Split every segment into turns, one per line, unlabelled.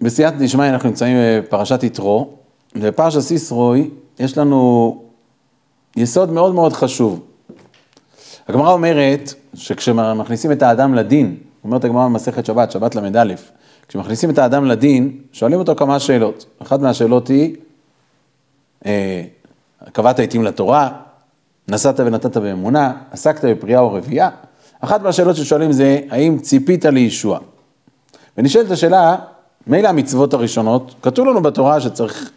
בסייעת דשמיא אנחנו נמצאים בפרשת יתרו, ובפרשת סיסרוי יש לנו יסוד מאוד מאוד חשוב. הגמרא אומרת שכשמכניסים את האדם לדין, אומרת הגמרא במסכת שבת, שבת ל"א, כשמכניסים את האדם לדין, שואלים אותו כמה שאלות. אחת מהשאלות היא, אה, קבעת עתים לתורה, נסעת ונתת באמונה, עסקת בפריאה או רבייה. אחת מהשאלות ששואלים זה, האם ציפית לישוע? ונשאלת השאלה, מילא המצוות הראשונות, כתוב לנו בתורה שצריך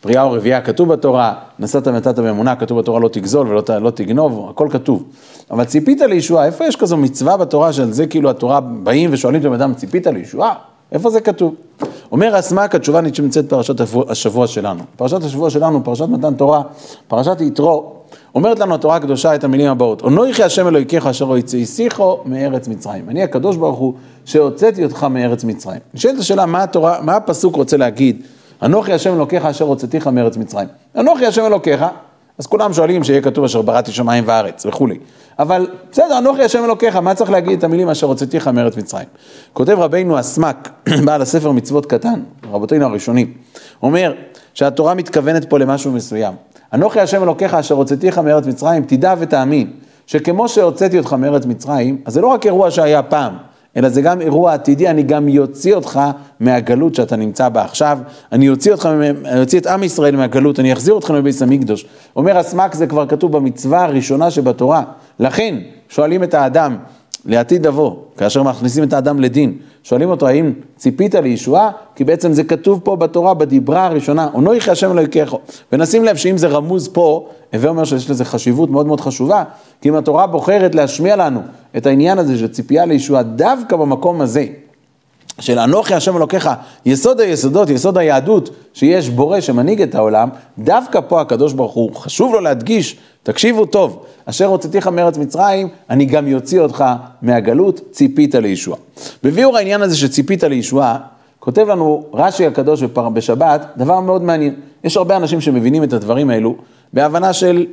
פריאה או רבייה, כתוב בתורה, נסעת ונתת באמונה, כתוב בתורה לא תגזול ולא לא תגנוב, הכל כתוב. אבל ציפית לישוע, איפה יש כזו מצווה בתורה שעל זה כאילו התורה באים ושואלים את הבן אדם, ציפית לישוע? איפה זה כתוב? אומר אסמק, התשובה נמצאת פרשת השבוע שלנו. פרשת השבוע שלנו, פרשת מתן תורה, פרשת יתרו, אומרת לנו התורה הקדושה את המילים הבאות, אונויכי השם אלוהיכך אשר הוציאיסיכו מארץ מצרים. אני הקדוש ברוך הוא שהוצאתי אותך מארץ מצרים. נשאלת השאלה, מה התורה, מה הפסוק רוצה להגיד? אנוכי השם אלוקיך אשר הוצאתיך מארץ מצרים. אנוכי השם אלוקיך, אז כולם שואלים שיהיה כתוב אשר בראתי שמיים וארץ וכולי. אבל בסדר, אנוכי השם אלוקיך, מה צריך להגיד את המילים אשר הוצאתיך מארץ מצרים? כותב רבינו אסמק, בעל הספר מצוות קטן, רבותינו הראשונים, אומר שהתורה מתכוונת פה למשהו מסוים. אנוכי השם אלוקיך אשר הוצאתיך מארץ מצרים, תדע ותאמין, שכמו שהוצאתי אותך מארץ מצרים, אז זה לא רק אירוע שהיה פעם, אלא זה גם אירוע עתידי, אני גם יוציא אותך מהגלות שאתה נמצא בה עכשיו, אני אוציא אותך, אני אוציא את עם ישראל מהגלות, אני אחזיר אותך מביס המקדוש. אומר הסמ"ק, זה כבר כתוב במצווה הראשונה שבתורה. לכן, שואלים את האדם, לעתיד לבוא, כאשר מכניסים את האדם לדין, שואלים אותו האם ציפית לישועה? כי בעצם זה כתוב פה בתורה, בדיברה הראשונה, אונויך השם אלוהיכך. ונשים לב שאם זה רמוז פה, הווה אומר שיש לזה חשיבות מאוד מאוד חשובה, כי אם התורה בוחרת להשמיע לנו את העניין הזה של ציפייה לישועה דווקא במקום הזה, של אנוכי השם אלוקיך, יסוד היסודות, יסוד היהדות, שיש בורא שמנהיג את העולם, דווקא פה הקדוש ברוך הוא, חשוב לו להדגיש, תקשיבו טוב, אשר הוצאתיך מארץ מצרים, אני גם יוציא אותך מהגלות, ציפית לישוע. בביאור העניין הזה שציפית לישועה, כותב לנו רש"י הקדוש בשבת, דבר מאוד מעניין. יש הרבה אנשים שמבינים את הדברים האלו בהבנה של,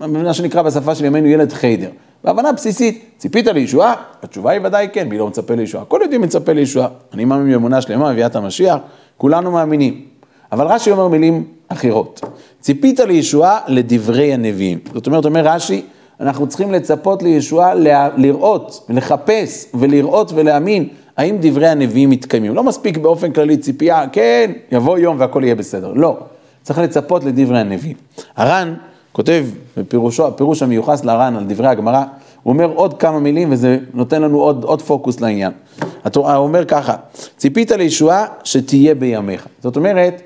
מה שנקרא בשפה של ימינו ילד חיידר. בהבנה בסיסית, ציפית לישועה? התשובה היא ודאי כן, מי לא מצפה לישועה? כל יהודי מצפה לישועה. אני מאמין באמונה שלמה, מביאת המשיח, כולנו מאמינים. אבל רש"י אומר מילים אחרות. ציפית לישועה לדברי הנביאים. זאת אומרת, אומר רש"י, אנחנו צריכים לצפות לישועה, לראות, לחפש ולראות ולהאמין האם דברי הנביאים מתקיימים. לא מספיק באופן כללי ציפייה, כן, יבוא יום והכל יהיה בסדר. לא, צריך לצפות לדברי הנביאים. הר"ן כותב בפירושו, הפירוש המיוחס להר"ן על דברי הגמרא, הוא אומר עוד כמה מילים וזה נותן לנו עוד, עוד פוקוס לעניין. הוא אומר ככה, ציפית לישועה שתהיה בימיך. זאת אומרת,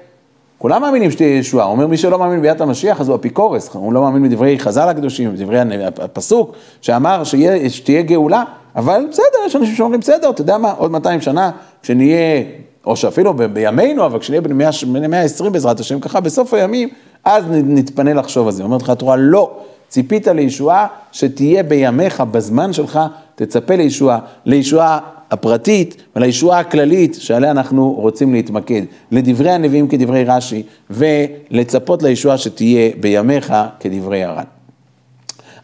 כולם מאמינים שתהיה ישועה, הוא אומר מי שלא מאמין ביאת המשיח אז הוא אפיקורס, הוא לא מאמין בדברי חז"ל הקדושים, בדברי הפסוק שאמר שיה, שתהיה גאולה, אבל בסדר, יש אנשים שאומרים בסדר, אתה יודע מה, עוד 200 שנה, כשנהיה, או שאפילו בימינו, אבל כשנהיה בני 120 בעזרת השם, ככה בסוף הימים, אז נתפנה לחשוב על זה. אומרת לך התורה, לא, ציפית לישועה שתהיה בימיך, בזמן שלך, תצפה לישועה, לישועה הפרטית ולישועה הכללית שעליה אנחנו רוצים להתמקד, לדברי הנביאים כדברי רש"י, ולצפות לישועה שתהיה בימיך כדברי הר"ן.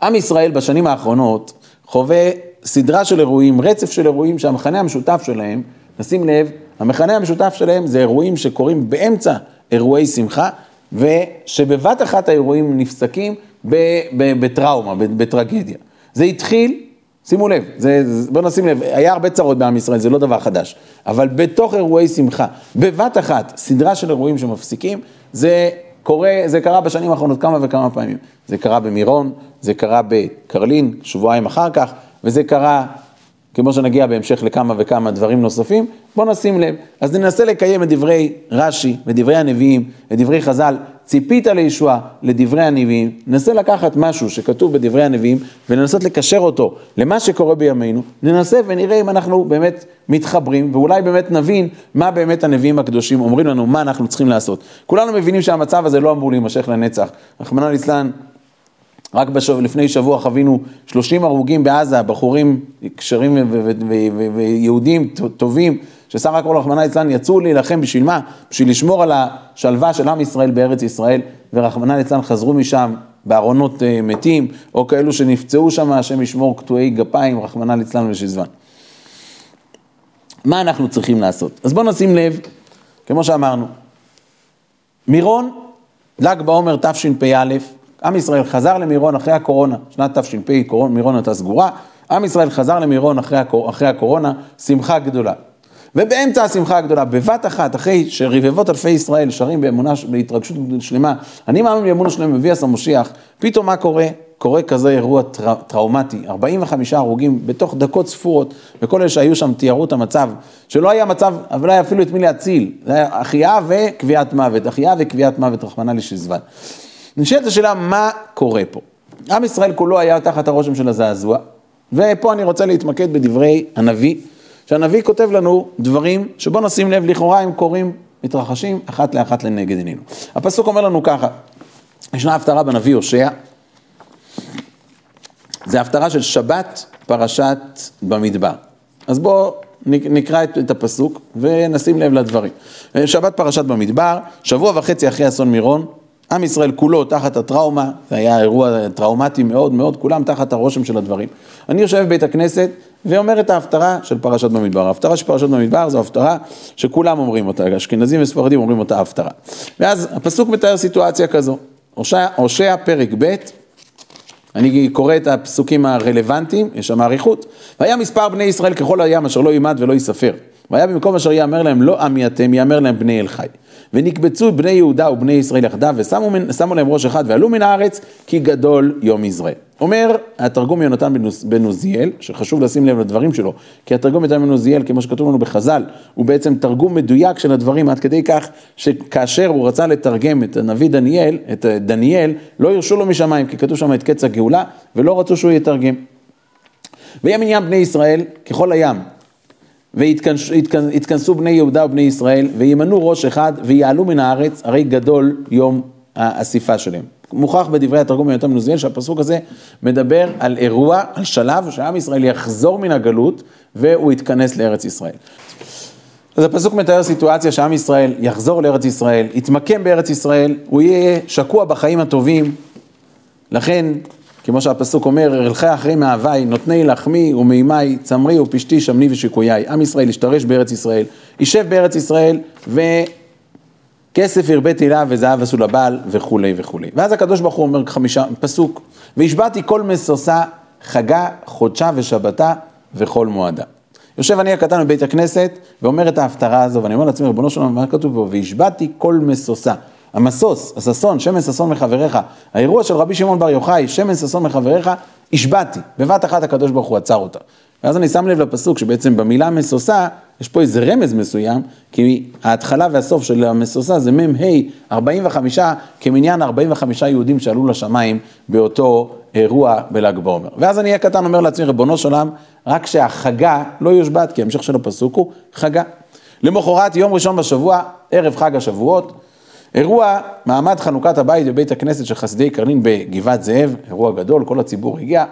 עם ישראל בשנים האחרונות חווה סדרה של אירועים, רצף של אירועים שהמכנה המשותף שלהם, נשים לב, המכנה המשותף שלהם זה אירועים שקורים באמצע אירועי שמחה, ושבבת אחת האירועים נפסקים בטראומה, בטרגדיה. זה התחיל, שימו לב, זה, בואו נשים לב, היה הרבה צרות בעם ישראל, זה לא דבר חדש, אבל בתוך אירועי שמחה, בבת אחת, סדרה של אירועים שמפסיקים, זה קורה, זה קרה בשנים האחרונות כמה וכמה פעמים. זה קרה במירון, זה קרה בקרלין, שבועיים אחר כך, וזה קרה כמו שנגיע בהמשך לכמה וכמה דברים נוספים, בואו נשים לב. אז ננסה לקיים את דברי רש"י ודברי הנביאים, את דברי חז"ל, ציפית לישועה לדברי הנביאים, ננסה לקחת משהו שכתוב בדברי הנביאים ולנסות לקשר אותו למה שקורה בימינו, ננסה ונראה אם אנחנו באמת מתחברים ואולי באמת נבין מה באמת הנביאים הקדושים אומרים לנו, מה אנחנו צריכים לעשות. כולנו מבינים שהמצב הזה לא אמור להימשך לנצח. רחמנא ליצלן, רק בשב... לפני שבוע חווינו 30 הרוגים בעזה, בחורים קשרים ויהודים טובים, שסך הכל רחמנא ליצלן יצאו להילחם בשביל מה? בשביל לשמור על השלווה של עם ישראל בארץ ישראל, ורחמנא ליצלן חזרו משם בארונות אה, מתים, או כאלו שנפצעו שם, השם ישמור קטועי גפיים, רחמנא ליצלן ושזבן. מה אנחנו צריכים לעשות? אז בואו נשים לב כמו שאמרנו. מירון, ל"ג בעומר תשפ"א, עם ישראל חזר למירון אחרי הקורונה, שנת תש"פ, מירון הייתה סגורה, עם ישראל חזר למירון אחרי, אחרי הקורונה, שמחה גדולה. ובאמצע השמחה הגדולה, בבת אחת, אחרי שרבבות אלפי ישראל שרים באמונה, בהתרגשות שלמה, אני מאמין באמונה שלהם מביא עשה משיח, פתאום מה קורה? קורה כזה אירוע טר, טראומטי, 45 הרוגים בתוך דקות ספורות, וכל אלה שהיו שם תיארו את המצב, שלא היה מצב, אבל לא היה אפילו את מי להציל, זה היה החייאה וקביעת מוות, החייאה וקביעת מוות, רחמנא לישזבן. נשאלת השאלה, מה קורה פה? עם ישראל כולו היה תחת הרושם של הזעזוע, ופה אני רוצה להתמקד בדברי הנביא, שהנביא כותב לנו דברים שבוא נשים לב, לכאורה הם קורים, מתרחשים אחת לאחת לנגד עינינו. הפסוק אומר לנו ככה, ישנה הפטרה בנביא הושע, זה הפטרה של שבת פרשת במדבר. אז בואו נקרא את, את הפסוק ונשים לב לדברים. שבת פרשת במדבר, שבוע וחצי אחרי אסון מירון, עם ישראל כולו תחת הטראומה, זה היה אירוע טראומטי מאוד מאוד, כולם תחת הרושם של הדברים. אני יושב בבית הכנסת ואומר את ההפטרה של פרשת במדבר. ההפטרה של פרשת במדבר זו הפטרה שכולם אומרים אותה, אשכנזים וספרדים אומרים אותה הפטרה. ואז הפסוק מתאר סיטואציה כזו, הושע, הושע פרק ב', אני קורא את הפסוקים הרלוונטיים, יש שם אריכות. והיה מספר בני ישראל ככל הים אשר לא יימד ולא ייספר. והיה במקום אשר יאמר להם לא עמי אתם, יאמר להם בני אל חי. ונקבצו בני יהודה ובני ישראל יחדיו, ושמו להם ראש אחד ועלו מן הארץ, כי גדול יום יזרעאל. אומר התרגום יונתן בן עוזיאל, שחשוב לשים לב לדברים שלו, כי התרגום יונתן בן עוזיאל, כמו שכתוב לנו בחז"ל, הוא בעצם תרגום מדויק של הדברים, עד כדי כך שכאשר הוא רצה לתרגם את הנביא דניאל, את דניאל, לא הרשו לו משמיים, כי כתוב שם את קץ הגאולה, ולא רצו שהוא יתרגם. ויהיה מניין בני ישראל ככל הים, ויתכנסו בני יהודה ובני ישראל, וימנו ראש אחד, ויעלו מן הארץ, הרי גדול יום האסיפה שלהם. מוכח בדברי התרגום מיותר מנוזיאל שהפסוק הזה מדבר על אירוע, על שלב שעם ישראל יחזור מן הגלות והוא יתכנס לארץ ישראל. אז הפסוק מתאר סיטואציה שעם ישראל יחזור לארץ ישראל, יתמקם בארץ ישראל, הוא יהיה שקוע בחיים הטובים, לכן כמו שהפסוק אומר, ארלך אחרי מאהבי, נותני לחמי ומימי, צמרי ופשתי, שמני ושיקויי. עם ישראל ישתרש בארץ ישראל, יישב בארץ ישראל, וכסף הרביתי לה וזהב עשו לבעל, וכולי וכולי. ואז הקדוש ברוך הוא אומר חמישה, פסוק, והשבעתי כל משושה, חגה, חודשה ושבתה, וכל מועדה. יושב אני הקטן בבית הכנסת, ואומר את ההפטרה הזו, ואני אומר לעצמי, ריבונו שלום, מה כתוב פה? והשבעתי כל משושה. המשוש, הששון, שמן ששון מחבריך, האירוע של רבי שמעון בר יוחאי, שמן ששון מחבריך, השבעתי, בבת אחת הקדוש ברוך הוא עצר אותה. ואז אני שם לב לפסוק שבעצם במילה משושה, יש פה איזה רמז מסוים, כי ההתחלה והסוף של המשושה זה מ"ה 45 כמניין 45 יהודים שעלו לשמיים באותו אירוע בל"ג בעומר. ואז אני הקטן אומר לעצמי, ריבונו של עולם, רק שהחגה לא יושבת, כי המשך של הפסוק הוא חגה. למחרת, יום ראשון בשבוע, ערב חג השבועות, אירוע מעמד חנוכת הבית בבית הכנסת של חסידי קרנין בגבעת זאב, אירוע גדול, כל הציבור הגיע.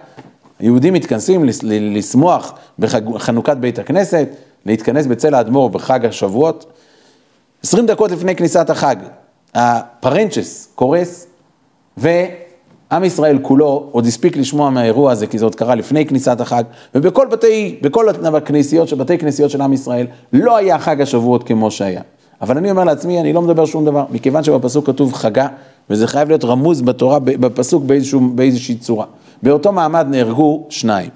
היהודים מתכנסים לשמוח בחנוכת בית הכנסת, להתכנס בצל האדמו"ר בחג השבועות. עשרים דקות לפני כניסת החג, הפרנצ'ס קורס, ועם ישראל כולו עוד הספיק לשמוע מהאירוע הזה, כי זה עוד קרה לפני כניסת החג, ובכל בתי, בכל הכנסיות, בתי כנסיות של עם ישראל, לא היה חג השבועות כמו שהיה. אבל אני אומר לעצמי, אני לא מדבר שום דבר, מכיוון שבפסוק כתוב חגה, וזה חייב להיות רמוז בתורה, בפסוק באיזשהו, באיזושהי צורה. באותו מעמד נהרגו שניים.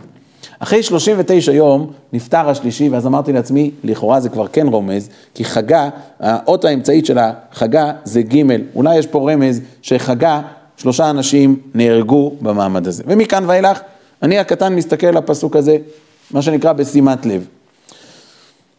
אחרי 39 יום נפטר השלישי, ואז אמרתי לעצמי, לכאורה זה כבר כן רומז, כי חגה, האות האמצעית של החגה זה ג', אולי יש פה רמז שחגה, שלושה אנשים נהרגו במעמד הזה. ומכאן ואילך, אני הקטן מסתכל על הפסוק הזה, מה שנקרא בשימת לב.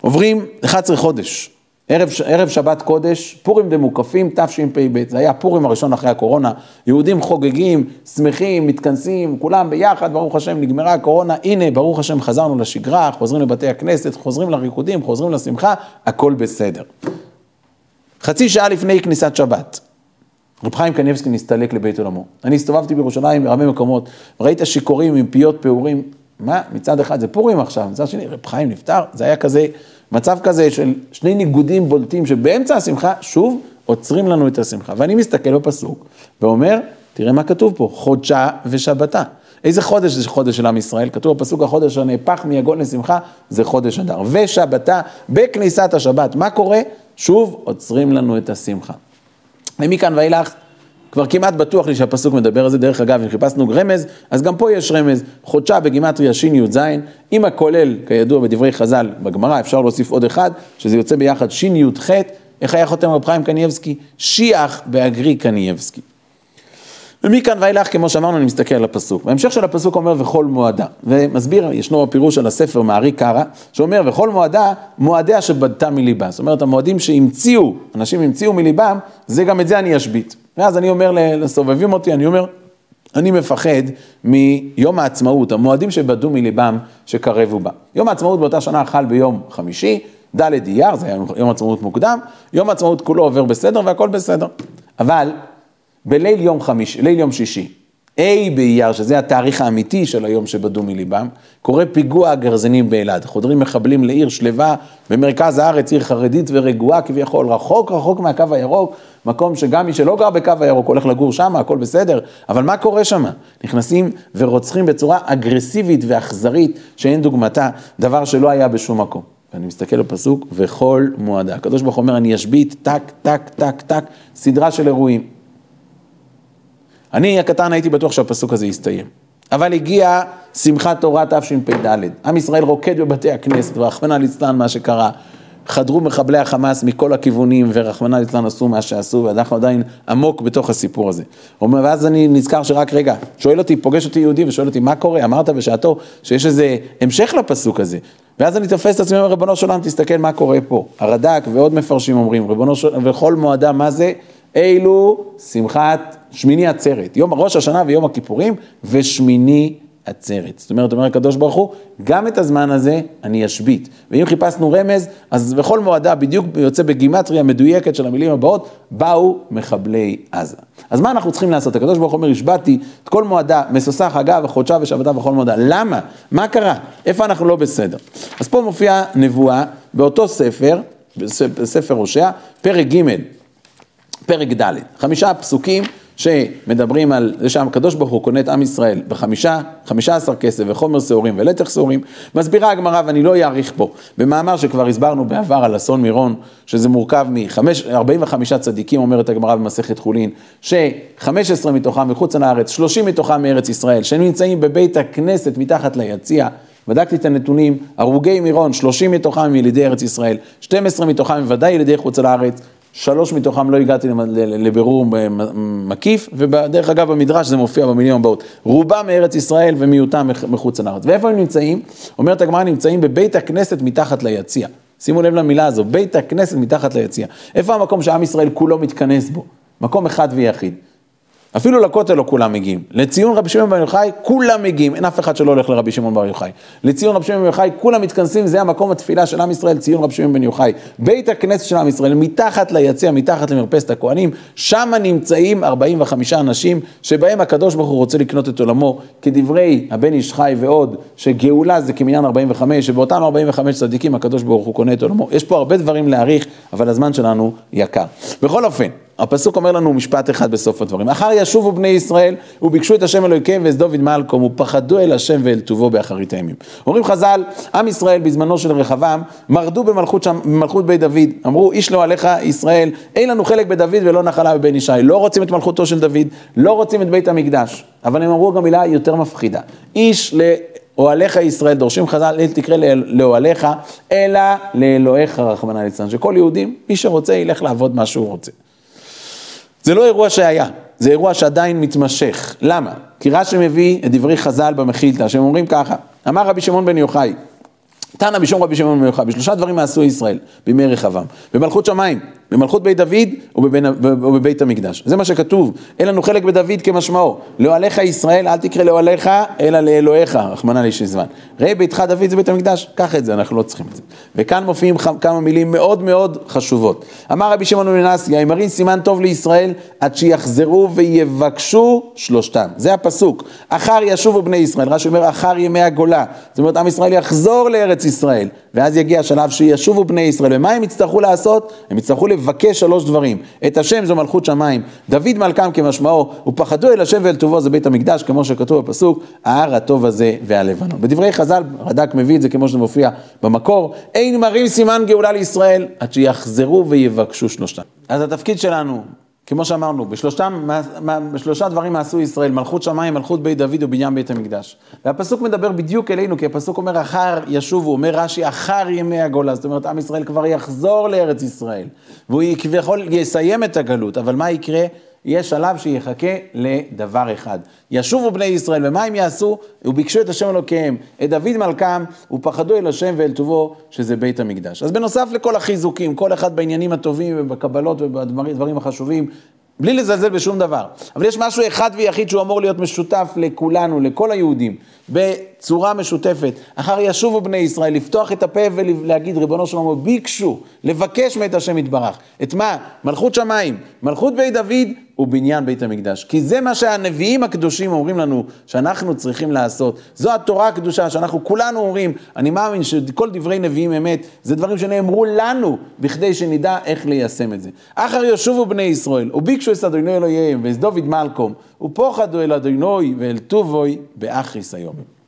עוברים 11 חודש, ערב, ערב שבת קודש, פורים דמוקפים, תשפ"ב, זה היה פורים הראשון אחרי הקורונה, יהודים חוגגים, שמחים, מתכנסים, כולם ביחד, ברוך השם, נגמרה הקורונה, הנה, ברוך השם, חזרנו לשגרה, חוזרים לבתי הכנסת, חוזרים לריקודים, חוזרים לשמחה, הכל בסדר. חצי שעה לפני כניסת שבת, רב חיים קניבסקי נסתלק לבית עולמו. אני הסתובבתי בירושלים בהרבה מקומות, ראית שיכורים עם פיות פעורים, מה, מצד אחד זה פורים עכשיו, מצד שני, רב חיים נפטר, זה היה כזה... מצב כזה של שני ניגודים בולטים שבאמצע השמחה, שוב, עוצרים לנו את השמחה. ואני מסתכל בפסוק ואומר, תראה מה כתוב פה, חודשה ושבתה. איזה חודש זה חודש של עם ישראל? כתוב בפסוק החודש הנהפך מיגון לשמחה, זה חודש אדר. ושבתה בכניסת השבת. מה קורה? שוב עוצרים לנו את השמחה. ומכאן ואילך, כבר כמעט בטוח לי שהפסוק מדבר על זה, דרך אגב, אם חיפשנו רמז, אז גם פה יש רמז, חודשה בגימטריה שי"ז, אם הכולל, כידוע בדברי חז"ל בגמרא, אפשר להוסיף עוד אחד, שזה יוצא ביחד שי"ח, איך היה חותם רב חיים קנייבסקי? שיח באגרי קנייבסקי. ומכאן ואילך, כמו שאמרנו, אני מסתכל על הפסוק. בהמשך של הפסוק אומר וכל מועדה, ומסביר, ישנו הפירוש על הספר מערי קרא, שאומר וכל מועדה, מועדיה שבדתה מליבה. זאת אומרת, המועדים שהמציאו, אנשים המציאו מליבם, זה גם את זה אני אשבית. ואז אני אומר לסובבים אותי, אני אומר, אני מפחד מיום העצמאות, המועדים שבדו מליבם, שקרבו בה. יום העצמאות באותה שנה חל ביום חמישי, ד' אייר, זה היה יום עצמאות מוקדם, יום העצמאות כולו עובר בסדר והכל בסדר. אבל בליל יום חמישי, ליל יום שישי, ה' באייר, שזה התאריך האמיתי של היום שבדו מליבם, קורה פיגוע הגרזינים באלעד. חודרים מחבלים לעיר שלווה במרכז הארץ, עיר חרדית ורגועה כביכול, רחוק רחוק מהקו הירוק, מקום שגם מי שלא גר בקו הירוק הולך לגור שם, הכל בסדר, אבל מה קורה שם? נכנסים ורוצחים בצורה אגרסיבית ואכזרית שאין דוגמתה, דבר שלא היה בשום מקום. ואני מסתכל בפסוק, וכל מועדה. הקדוש ברוך אומר, אני אשבית, טק, טק, טק, טק, סדרה של אירועים. אני הקטן הייתי בטוח שהפסוק הזה יסתיים. אבל הגיעה שמחת תורה תשפ"ד. עם ישראל רוקד בבתי הכנסת, ורחמנא ליצלן מה שקרה. חדרו מחבלי החמאס מכל הכיוונים, ורחמנא ליצלן עשו מה שעשו, ואנחנו עדיין עמוק בתוך הסיפור הזה. ואז אני נזכר שרק רגע, שואל אותי, פוגש אותי יהודי ושואל אותי, מה קורה? אמרת בשעתו שיש איזה המשך לפסוק הזה. ואז אני תופס את עצמי, אומר, ריבונו של עולם, תסתכל מה קורה פה. הרד"ק ועוד מפרשים אומרים, ריבונו של עולם, וכל מועדה, מה זה? אילו שמחת שמיני עצרת, יום ראש השנה ויום הכיפורים ושמיני עצרת. זאת אומרת, אומר הקדוש ברוך הוא, גם את הזמן הזה אני אשבית. ואם חיפשנו רמז, אז בכל מועדה בדיוק יוצא בגימטריה מדויקת של המילים הבאות, באו מחבלי עזה. אז מה אנחנו צריכים לעשות? הקדוש ברוך הוא אומר, השבעתי את כל מועדה, משושה חגה וחודשה ושבתה וכל מועדה. למה? מה קרה? איפה אנחנו לא בסדר? אז פה מופיעה נבואה באותו ספר, בספר הושע, פרק ג', פרק ד', חמישה פסוקים שמדברים על זה שהקדוש ברוך הוא קונה את עם ישראל בחמישה, חמישה עשר כסף וחומר שעורים ולתך שעורים, מסבירה הגמרא ואני לא אאריך פה, במאמר שכבר הסברנו בעבר על אסון מירון, שזה מורכב מ-45 צדיקים, אומרת הגמרא במסכת חולין, ש-15 מתוכם מחוץ לארץ, 30 מתוכם מארץ ישראל, שהם נמצאים בבית הכנסת מתחת ליציע. בדקתי את הנתונים, הרוגי מירון, 30 מתוכם ילידי ארץ ישראל, 12 מתוכם ודאי ילידי חוץ לארץ, שלוש מתוכם לא הגעתי לבירור מקיף, ודרך אגב במדרש זה מופיע במילים הבאות, רובם מארץ ישראל ומיעוטם מחוץ לארץ. ואיפה הם נמצאים? אומרת הגמרא, נמצאים בבית הכנסת מתחת ליציע. שימו לב למילה הזו, בית הכנסת מתחת ליציע. איפה המקום שעם ישראל כולו מתכנס בו? מקום אחד ויחיד. אפילו לכותל לא כולם מגיעים. לציון רבי שמעון בר יוחאי כולם מגיעים, אין אף אחד שלא הולך לרבי שמעון בר יוחאי. לציון רבי שמעון בר יוחאי כולם מתכנסים, זה המקום התפילה של עם ישראל, ציון רבי שמעון בן יוחאי. בית הכנסת של עם ישראל, מתחת ליציע, מתחת למרפסת הכוהנים, שם נמצאים 45 אנשים, שבהם הקדוש ברוך הוא רוצה לקנות את עולמו, כדברי הבן איש חי ועוד, שגאולה זה כמניין 45, שבאותם 45 צדיקים הקדוש ברוך הוא קונה את עולמו. יש פה הרבה דברים להעריך, אבל הזמן שלנו יקר. בכל אופן, הפסוק אומר לנו משפט אחד בסוף הדברים. אחר ישובו בני ישראל וביקשו את השם אלוהיכם ואת דוד מלקום ופחדו אל השם ואל טובו באחרית הימים. אומרים חז"ל, עם ישראל בזמנו של רחבעם מרדו במלכות, שם, במלכות בית דוד. אמרו איש לא עליך ישראל, אין לנו חלק בדוד ולא נחלה בבן ישי. לא רוצים את מלכותו של דוד, לא רוצים את בית המקדש. אבל הם אמרו גם מילה יותר מפחידה. איש ל... אוהליך ישראל, דורשים חז"ל, אל תקרא לאוהליך, אלא לאלוהיך רחמנא ליצלן. שכל יהודי, מי שרוצה ילך לעבוד מה שהוא רוצה. זה לא אירוע שהיה, זה אירוע שעדיין מתמשך. למה? כי רש"י מביא את דברי חז"ל במחילתא, שהם אומרים ככה, אמר רבי שמעון בן יוחאי, תנא בשום רבי שמעון בן יוחאי, בשלושה דברים עשו ישראל בימי רחבעם, במלכות שמיים, במלכות בית דוד ובבית המקדש. זה מה שכתוב, אין לנו חלק בדוד כמשמעו. לאוהליך ישראל, אל תקרא לאוהליך, אלא לאלוהיך, רחמנא לישי זמן. ראה ביתך דוד זה בית המקדש, קח את זה, אנחנו לא צריכים את זה. וכאן מופיעים כמה מילים מאוד מאוד חשובות. אמר רבי שמעון בן אסיה, ימרין סימן טוב לישראל, עד שיחזרו ויבקשו שלושתם. זה הפסוק. אחר ישובו בני ישראל, רש"י אומר, אחר ימי הגולה. זאת אומרת, עם ישראל יחזור לארץ ישראל. ואז יגיע השלב שישובו בני ישראל. ומה הם יצטרכו לעשות? הם יצטרכו לבקש שלוש דברים. את השם זו מלכות שמיים, דוד מלכם כמשמעו, ופחדו אל השם ואל טובו זה בית המקדש, כמו שכתוב בפסוק, ההר הטוב הזה והלבנון. בדברי חז"ל, רד"ק מביא את זה כמו שזה מופיע במקור, אין מראים סימן גאולה לישראל, עד שיחזרו ויבקשו שלושתם. אז התפקיד שלנו, כמו שאמרנו, בשלושתם, בשלושה דברים עשו ישראל, מלכות שמיים, מלכות בית דוד ובניין בית המקדש. והפסוק מדבר בדיוק אלינו, כי הפסוק אומר, אחר ישובו, אומר רש"י, אחר ימי הגולה, זאת אומרת, עם ישראל כבר יחזור לארץ ישראל, והוא כביכול יסיים את הגלות, אבל מה יקרה? יהיה שלב שיחכה לדבר אחד. ישובו בני ישראל, ומה הם יעשו? וביקשו את השם אלוקיהם, את דוד מלכם, ופחדו אל השם ואל טובו, שזה בית המקדש. אז בנוסף לכל החיזוקים, כל אחד בעניינים הטובים ובקבלות ובדברים החשובים, בלי לזלזל בשום דבר. אבל יש משהו אחד ויחיד שהוא אמור להיות משותף לכולנו, לכל היהודים, בצורה משותפת. אחר ישובו בני ישראל, לפתוח את הפה ולהגיד, ריבונו של עולם, ביקשו, לבקש מאת השם יתברך. את מה? מלכות שמיים, מלכות בית דוד ובניין בית המקדש. כי זה מה שהנביאים הקדושים אומרים לנו שאנחנו צריכים לעשות. זו התורה הקדושה שאנחנו כולנו אומרים, אני מאמין שכל דברי נביאים אמת, זה דברים שנאמרו לנו בכדי שנדע איך ליישם את זה. אחר ישובו בני ישראל, וביקשו את אדוני אלוהיהם, ואת דוד מלקום, ופוחדו אל אדוני ואל טובוי באחריס היום.